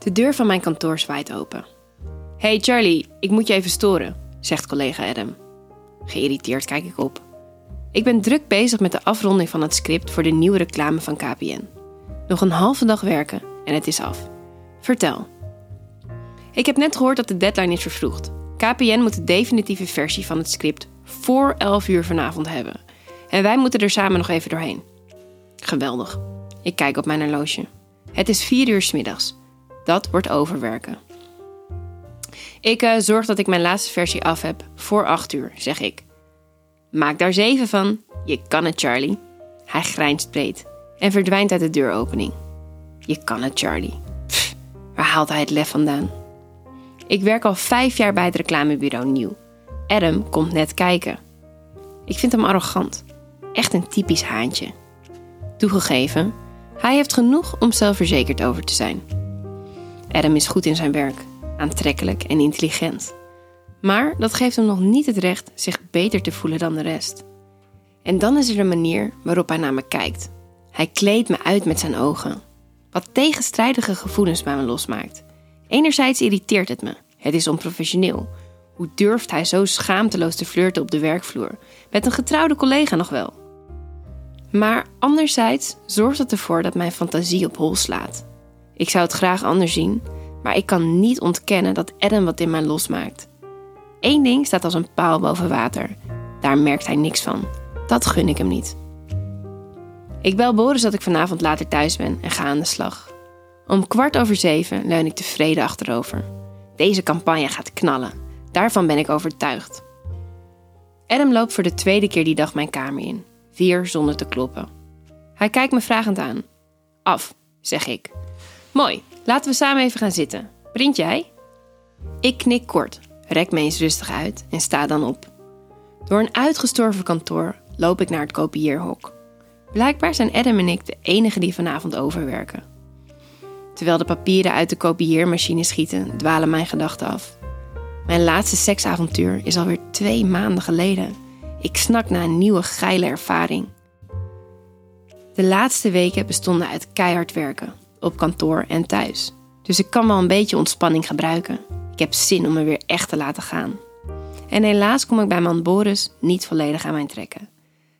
De deur van mijn kantoor zwaait open. Hey Charlie, ik moet je even storen, zegt collega Adam. Geïrriteerd kijk ik op. Ik ben druk bezig met de afronding van het script voor de nieuwe reclame van KPN. Nog een halve dag werken en het is af. Vertel. Ik heb net gehoord dat de deadline is vervroegd. KPN moet de definitieve versie van het script voor 11 uur vanavond hebben. En wij moeten er samen nog even doorheen. Geweldig. Ik kijk op mijn horloge. Het is 4 uur s middags. Dat wordt overwerken. Ik uh, zorg dat ik mijn laatste versie af heb voor 8 uur, zeg ik. Maak daar 7 van. Je kan het, Charlie. Hij grijnst breed en verdwijnt uit de deuropening. Je kan het, Charlie. Pff, waar haalt hij het lef vandaan? Ik werk al vijf jaar bij het reclamebureau Nieuw. Adam komt net kijken. Ik vind hem arrogant. Echt een typisch haantje. Toegegeven, hij heeft genoeg om zelfverzekerd over te zijn. Adam is goed in zijn werk, aantrekkelijk en intelligent. Maar dat geeft hem nog niet het recht zich beter te voelen dan de rest. En dan is er de manier waarop hij naar me kijkt. Hij kleedt me uit met zijn ogen. Wat tegenstrijdige gevoelens bij me losmaakt. Enerzijds irriteert het me. Het is onprofessioneel. Hoe durft hij zo schaamteloos te flirten op de werkvloer? Met een getrouwde collega nog wel. Maar anderzijds zorgt het ervoor dat mijn fantasie op hol slaat. Ik zou het graag anders zien, maar ik kan niet ontkennen dat Adam wat in mij losmaakt. Eén ding staat als een paal boven water. Daar merkt hij niks van. Dat gun ik hem niet. Ik bel Boris dat ik vanavond later thuis ben en ga aan de slag. Om kwart over zeven leun ik tevreden achterover. Deze campagne gaat knallen. Daarvan ben ik overtuigd. Adam loopt voor de tweede keer die dag mijn kamer in. Weer zonder te kloppen. Hij kijkt me vragend aan. Af, zeg ik. Mooi, laten we samen even gaan zitten. Print jij? Ik knik kort, rek me eens rustig uit en sta dan op. Door een uitgestorven kantoor loop ik naar het kopieerhok. Blijkbaar zijn Adam en ik de enigen die vanavond overwerken. Terwijl de papieren uit de kopieermachine schieten, dwalen mijn gedachten af. Mijn laatste seksavontuur is alweer twee maanden geleden. Ik snak naar een nieuwe geile ervaring. De laatste weken bestonden uit keihard werken, op kantoor en thuis. Dus ik kan wel een beetje ontspanning gebruiken. Ik heb zin om me weer echt te laten gaan. En helaas kom ik bij man Boris niet volledig aan mijn trekken.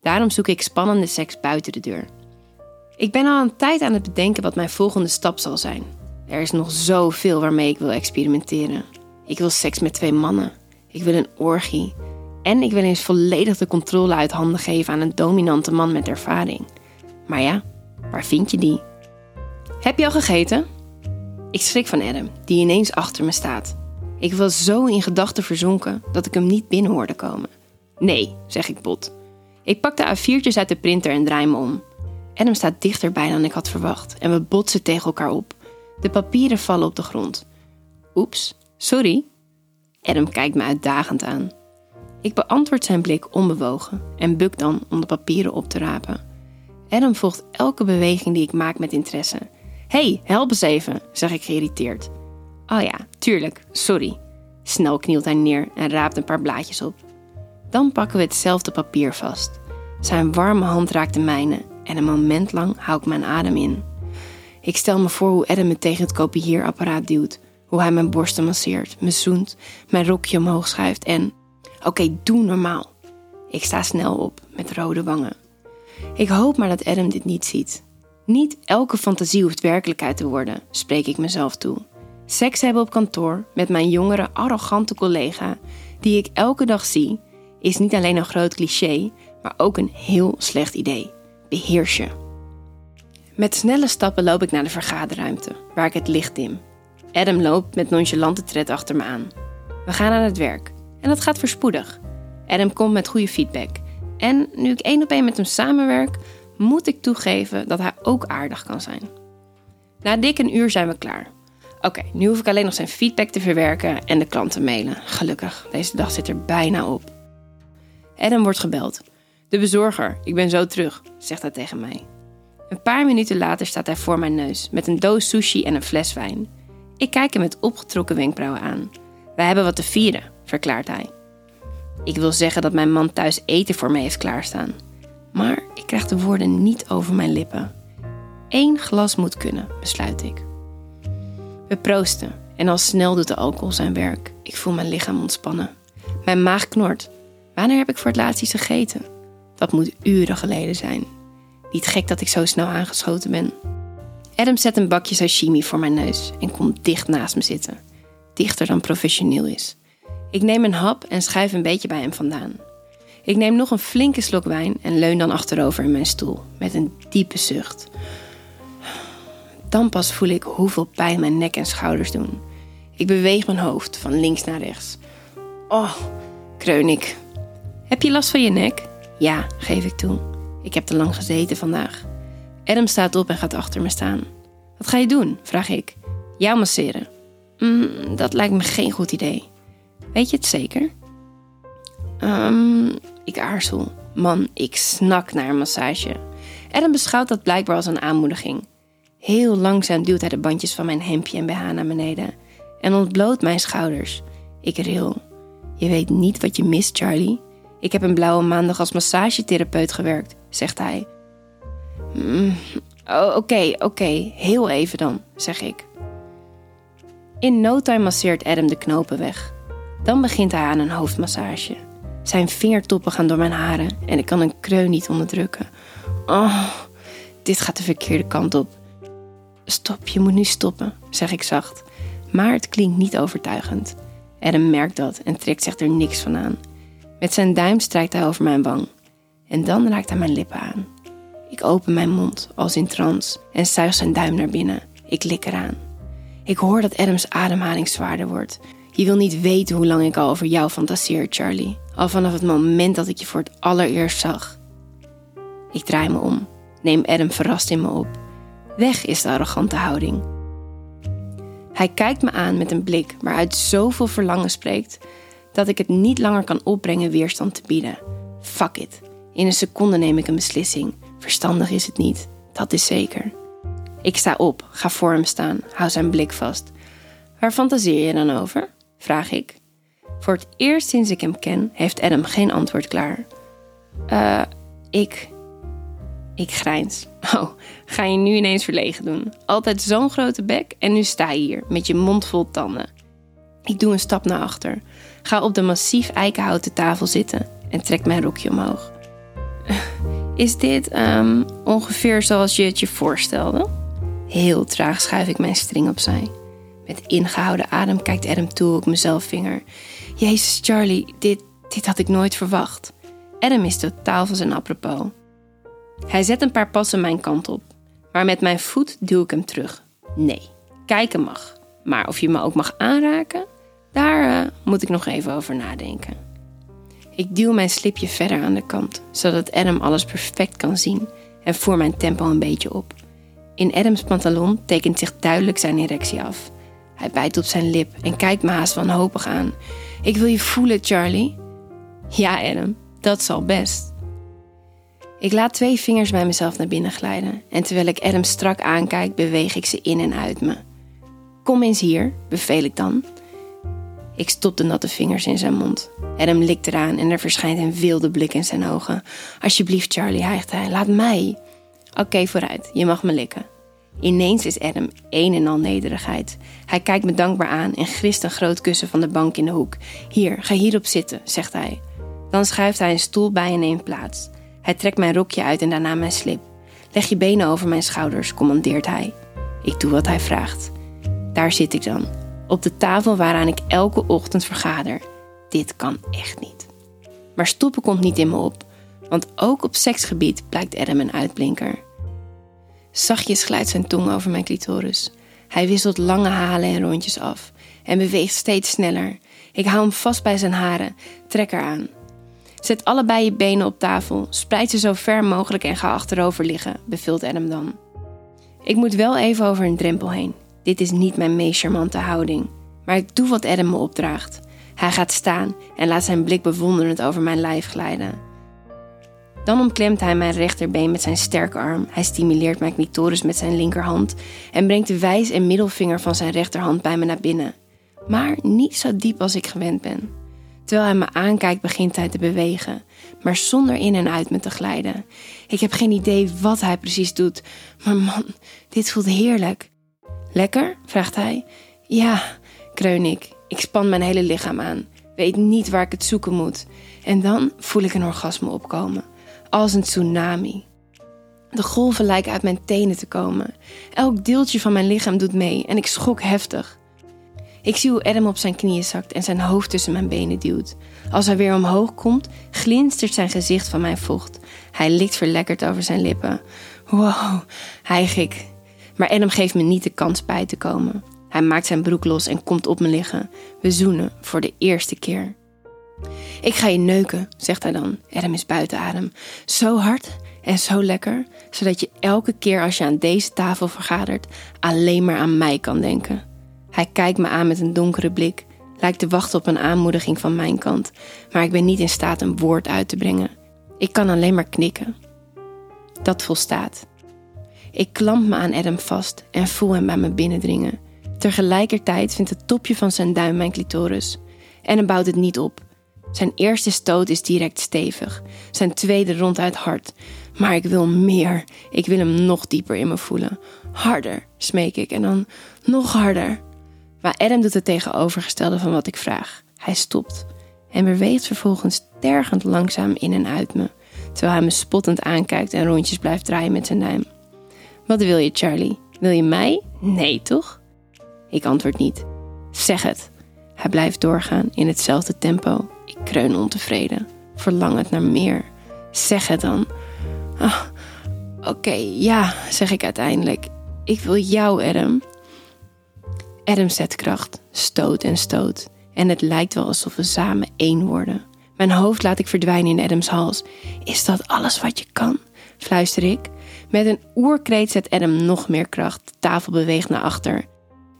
Daarom zoek ik spannende seks buiten de deur. Ik ben al een tijd aan het bedenken wat mijn volgende stap zal zijn. Er is nog zoveel waarmee ik wil experimenteren. Ik wil seks met twee mannen. Ik wil een orgie. En ik wil eens volledig de controle uit handen geven aan een dominante man met ervaring. Maar ja, waar vind je die? Heb je al gegeten? Ik schrik van Adam, die ineens achter me staat. Ik was zo in gedachten verzonken dat ik hem niet binnen hoorde komen. Nee, zeg ik bot. Ik pak de A4'tjes uit de printer en draai me om. Adam staat dichterbij dan ik had verwacht en we botsen tegen elkaar op. De papieren vallen op de grond. Oeps, sorry. Adam kijkt me uitdagend aan. Ik beantwoord zijn blik onbewogen en buk dan om de papieren op te rapen. Adam volgt elke beweging die ik maak met interesse. Hey, help eens even, zeg ik geïrriteerd. Oh ja, tuurlijk, sorry. Snel knielt hij neer en raapt een paar blaadjes op. Dan pakken we hetzelfde papier vast. Zijn warme hand raakt de mijne en een moment lang hou ik mijn adem in. Ik stel me voor hoe Adam me tegen het kopieerapparaat duwt, hoe hij mijn borsten masseert, me zoent, mijn rokje omhoog schuift en... Oké, doe normaal. Ik sta snel op, met rode wangen. Ik hoop maar dat Adam dit niet ziet. Niet elke fantasie hoeft werkelijkheid te worden, spreek ik mezelf toe. Seks hebben op kantoor met mijn jongere, arrogante collega, die ik elke dag zie, is niet alleen een groot cliché, maar ook een heel slecht idee. Beheers je. Met snelle stappen loop ik naar de vergaderruimte, waar ik het licht dim. Adam loopt met nonchalante tred achter me aan. We gaan aan het werk en dat gaat voorspoedig. Adam komt met goede feedback. En nu ik één op één met hem samenwerk, moet ik toegeven dat hij ook aardig kan zijn. Na dik een uur zijn we klaar. Oké, nu hoef ik alleen nog zijn feedback te verwerken en de klant te mailen. Gelukkig, deze dag zit er bijna op. Adam wordt gebeld. De bezorger, ik ben zo terug, zegt hij tegen mij. Een paar minuten later staat hij voor mijn neus met een doos sushi en een fles wijn. Ik kijk hem met opgetrokken wenkbrauwen aan. Wij hebben wat te vieren, verklaart hij. Ik wil zeggen dat mijn man thuis eten voor mij heeft klaarstaan. Maar ik krijg de woorden niet over mijn lippen. Eén glas moet kunnen, besluit ik. We proosten en al snel doet de alcohol zijn werk. Ik voel mijn lichaam ontspannen. Mijn maag knort. Wanneer heb ik voor het laatst iets gegeten? Dat moet uren geleden zijn. Niet gek dat ik zo snel aangeschoten ben. Adam zet een bakje sashimi voor mijn neus en komt dicht naast me zitten. Dichter dan professioneel is. Ik neem een hap en schuif een beetje bij hem vandaan. Ik neem nog een flinke slok wijn en leun dan achterover in mijn stoel met een diepe zucht. Dan pas voel ik hoeveel pijn mijn nek en schouders doen. Ik beweeg mijn hoofd van links naar rechts. Oh, kreun ik. Heb je last van je nek? Ja, geef ik toe. Ik heb te lang gezeten vandaag. Adam staat op en gaat achter me staan. Wat ga je doen? vraag ik. Jou masseren. Mm, dat lijkt me geen goed idee. Weet je het zeker? Um, ik aarzel. Man, ik snak naar een massage. Adam beschouwt dat blijkbaar als een aanmoediging. Heel langzaam duwt hij de bandjes van mijn hemdje en BH naar beneden en ontbloot mijn schouders. Ik ril. Je weet niet wat je mist, Charlie. Ik heb een blauwe maandag als massagetherapeut gewerkt, zegt hij. Mm, oh, oké, oké, heel even dan, zeg ik. In no time masseert Adam de knopen weg. Dan begint hij aan een hoofdmassage. Zijn vingertoppen gaan door mijn haren en ik kan een kreun niet onderdrukken. Oh, dit gaat de verkeerde kant op. Stop, je moet nu stoppen, zeg ik zacht. Maar het klinkt niet overtuigend. Adam merkt dat en trekt zich er niks van aan. Met zijn duim strijkt hij over mijn wang. En dan raakt hij mijn lippen aan. Ik open mijn mond, als in trance, en zuig zijn duim naar binnen. Ik lik eraan. Ik hoor dat Adams ademhaling zwaarder wordt. Je wil niet weten hoe lang ik al over jou fantaseer, Charlie. Al vanaf het moment dat ik je voor het allereerst zag. Ik draai me om, neem Adam verrast in me op. Weg is de arrogante houding. Hij kijkt me aan met een blik waaruit zoveel verlangen spreekt dat ik het niet langer kan opbrengen weerstand te bieden. Fuck it. In een seconde neem ik een beslissing. Verstandig is het niet, dat is zeker. Ik sta op, ga voor hem staan, hou zijn blik vast. Waar fantaseer je dan over? Vraag ik. Voor het eerst sinds ik hem ken, heeft Adam geen antwoord klaar. Eh, ik. Ik grijns. Oh, ga je nu ineens verlegen doen? Altijd zo'n grote bek en nu sta je hier met je mond vol tanden. Ik doe een stap naar achter, ga op de massief eikenhouten tafel zitten en trek mijn rokje omhoog. Is dit um, ongeveer zoals je het je voorstelde? Heel traag schuif ik mijn string opzij. Met ingehouden adem kijkt Adam toe op mezelf vinger. Jezus, Charlie, dit, dit had ik nooit verwacht. Adam is totaal van zijn apropos. Hij zet een paar passen mijn kant op, maar met mijn voet duw ik hem terug. Nee, kijken mag, maar of je me ook mag aanraken, daar uh, moet ik nog even over nadenken. Ik duw mijn slipje verder aan de kant, zodat Adam alles perfect kan zien en voer mijn tempo een beetje op. In Adams pantalon tekent zich duidelijk zijn erectie af. Hij bijt op zijn lip en kijkt me haast wanhopig aan. Ik wil je voelen, Charlie. Ja, Adam, dat zal best. Ik laat twee vingers bij mezelf naar binnen glijden en terwijl ik Adam strak aankijk, beweeg ik ze in en uit me. Kom eens hier, beveel ik dan. Ik stop de natte vingers in zijn mond. Adam likt eraan en er verschijnt een wilde blik in zijn ogen. Alsjeblieft, Charlie, hijgt hij, laat mij. Oké, vooruit, je mag me likken. Ineens is Adam een en al nederigheid. Hij kijkt me dankbaar aan en grist een groot kussen van de bank in de hoek. Hier, ga hierop zitten, zegt hij. Dan schuift hij een stoel bij en neemt plaats. Hij trekt mijn rokje uit en daarna mijn slip. Leg je benen over mijn schouders, commandeert hij. Ik doe wat hij vraagt. Daar zit ik dan, op de tafel waaraan ik elke ochtend vergader. Dit kan echt niet. Maar stoppen komt niet in me op, want ook op seksgebied blijkt Adam een uitblinker. Zachtjes glijdt zijn tong over mijn clitoris. Hij wisselt lange halen en rondjes af en beweegt steeds sneller. Ik hou hem vast bij zijn haren, trek eraan. Zet allebei je benen op tafel, spreid ze zo ver mogelijk en ga achterover liggen, beveelt Adam dan. Ik moet wel even over een drempel heen. Dit is niet mijn meest charmante houding, maar ik doe wat Adam me opdraagt. Hij gaat staan en laat zijn blik bewonderend over mijn lijf glijden. Dan omklemt hij mijn rechterbeen met zijn sterke arm. Hij stimuleert mijn clitoris met zijn linkerhand en brengt de wijs- en middelvinger van zijn rechterhand bij me naar binnen. Maar niet zo diep als ik gewend ben. Terwijl hij me aankijkt, begint hij te bewegen, maar zonder in en uit me te glijden. Ik heb geen idee wat hij precies doet, maar man, dit voelt heerlijk. Lekker? vraagt hij. Ja, kreun ik. Ik span mijn hele lichaam aan. Weet niet waar ik het zoeken moet. En dan voel ik een orgasme opkomen. Als een tsunami. De golven lijken uit mijn tenen te komen. Elk deeltje van mijn lichaam doet mee en ik schok heftig. Ik zie hoe Adam op zijn knieën zakt en zijn hoofd tussen mijn benen duwt. Als hij weer omhoog komt, glinstert zijn gezicht van mijn vocht. Hij likt verlekkerd over zijn lippen. Wow, hijg ik. Maar Adam geeft me niet de kans bij te komen. Hij maakt zijn broek los en komt op me liggen. We zoenen voor de eerste keer. Ik ga je neuken, zegt hij dan. Adam is buiten adem. Zo hard en zo lekker, zodat je elke keer als je aan deze tafel vergadert alleen maar aan mij kan denken. Hij kijkt me aan met een donkere blik, lijkt te wachten op een aanmoediging van mijn kant, maar ik ben niet in staat een woord uit te brengen. Ik kan alleen maar knikken. Dat volstaat. Ik klamp me aan Adam vast en voel hem bij me binnendringen. Tegelijkertijd vindt het topje van zijn duim mijn clitoris. Hij bouwt het niet op. Zijn eerste stoot is direct stevig, zijn tweede ronduit hard. Maar ik wil meer. Ik wil hem nog dieper in me voelen. Harder, smeek ik, en dan nog harder. Maar Adam doet het tegenovergestelde van wat ik vraag. Hij stopt en beweegt vervolgens tergend langzaam in en uit me, terwijl hij me spottend aankijkt en rondjes blijft draaien met zijn duim. Wat wil je, Charlie? Wil je mij? Nee, toch? Ik antwoord niet. Zeg het. Hij blijft doorgaan in hetzelfde tempo. Ik kreun ontevreden, verlangend naar meer. Zeg het dan. Ah, Oké, ja, zeg ik uiteindelijk. Ik wil jou, Adam. Adam zet kracht, stoot en stoot. En het lijkt wel alsof we samen één worden. Mijn hoofd laat ik verdwijnen in Adams hals. Is dat alles wat je kan? fluister ik. Met een oerkreet zet Adam nog meer kracht. De tafel beweegt naar achter.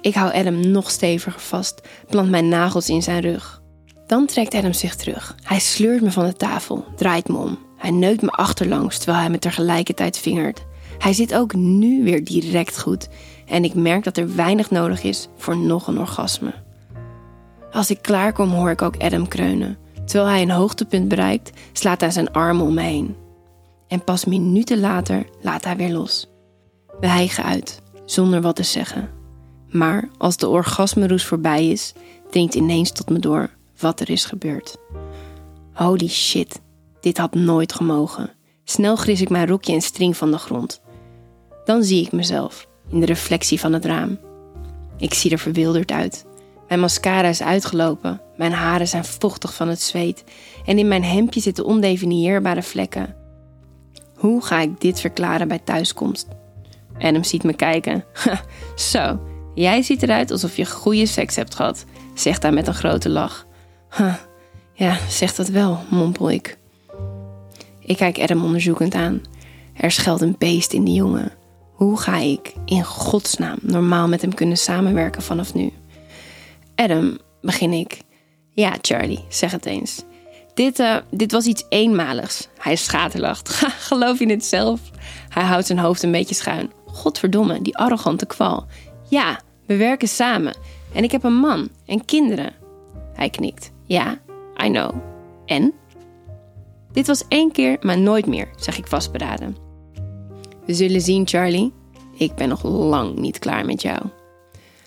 Ik hou Adam nog steviger vast, plant mijn nagels in zijn rug. Dan trekt Adam zich terug. Hij sleurt me van de tafel, draait me om. Hij neukt me achterlangs terwijl hij me tegelijkertijd vingert. Hij zit ook nu weer direct goed en ik merk dat er weinig nodig is voor nog een orgasme. Als ik klaarkom hoor ik ook Adam kreunen. Terwijl hij een hoogtepunt bereikt, slaat hij zijn armen om me heen. En pas minuten later laat hij weer los. We hijgen uit, zonder wat te zeggen. Maar als de orgasmeroes voorbij is, dringt ineens tot me door wat er is gebeurd. Holy shit, dit had nooit gemogen. Snel gris ik mijn rokje en string van de grond. Dan zie ik mezelf in de reflectie van het raam. Ik zie er verwilderd uit. Mijn mascara is uitgelopen, mijn haren zijn vochtig van het zweet en in mijn hemdje zitten ondefinieerbare vlekken. Hoe ga ik dit verklaren bij thuiskomst? Adam ziet me kijken. Zo, jij ziet eruit alsof je goede seks hebt gehad, zegt hij met een grote lach. Ja, zeg dat wel, mompel ik. Ik kijk Adam onderzoekend aan. Er schuilt een beest in die jongen. Hoe ga ik in godsnaam normaal met hem kunnen samenwerken vanaf nu? Adam, begin ik. Ja, Charlie, zeg het eens. Dit, uh, dit was iets eenmaligs. Hij schaterlacht. Geloof je het zelf? Hij houdt zijn hoofd een beetje schuin. Godverdomme, die arrogante kwal. Ja, we werken samen. En ik heb een man en kinderen. Hij knikt. Ja, I know. En? Dit was één keer, maar nooit meer, zeg ik vastberaden. We zullen zien, Charlie. Ik ben nog lang niet klaar met jou.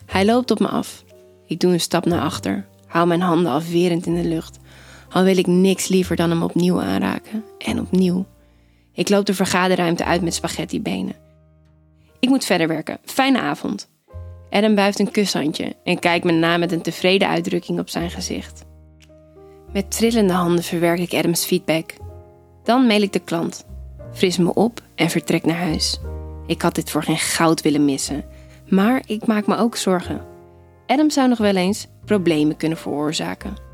Hij loopt op me af. Ik doe een stap naar achter, hou mijn handen afwerend in de lucht. Al wil ik niks liever dan hem opnieuw aanraken. En opnieuw. Ik loop de vergaderruimte uit met spaghettibenen. Ik moet verder werken. Fijne avond. Adam buigt een kushandje en kijkt me na met een tevreden uitdrukking op zijn gezicht. Met trillende handen verwerk ik Adams feedback. Dan mail ik de klant, fris me op en vertrek naar huis. Ik had dit voor geen goud willen missen, maar ik maak me ook zorgen. Adam zou nog wel eens problemen kunnen veroorzaken.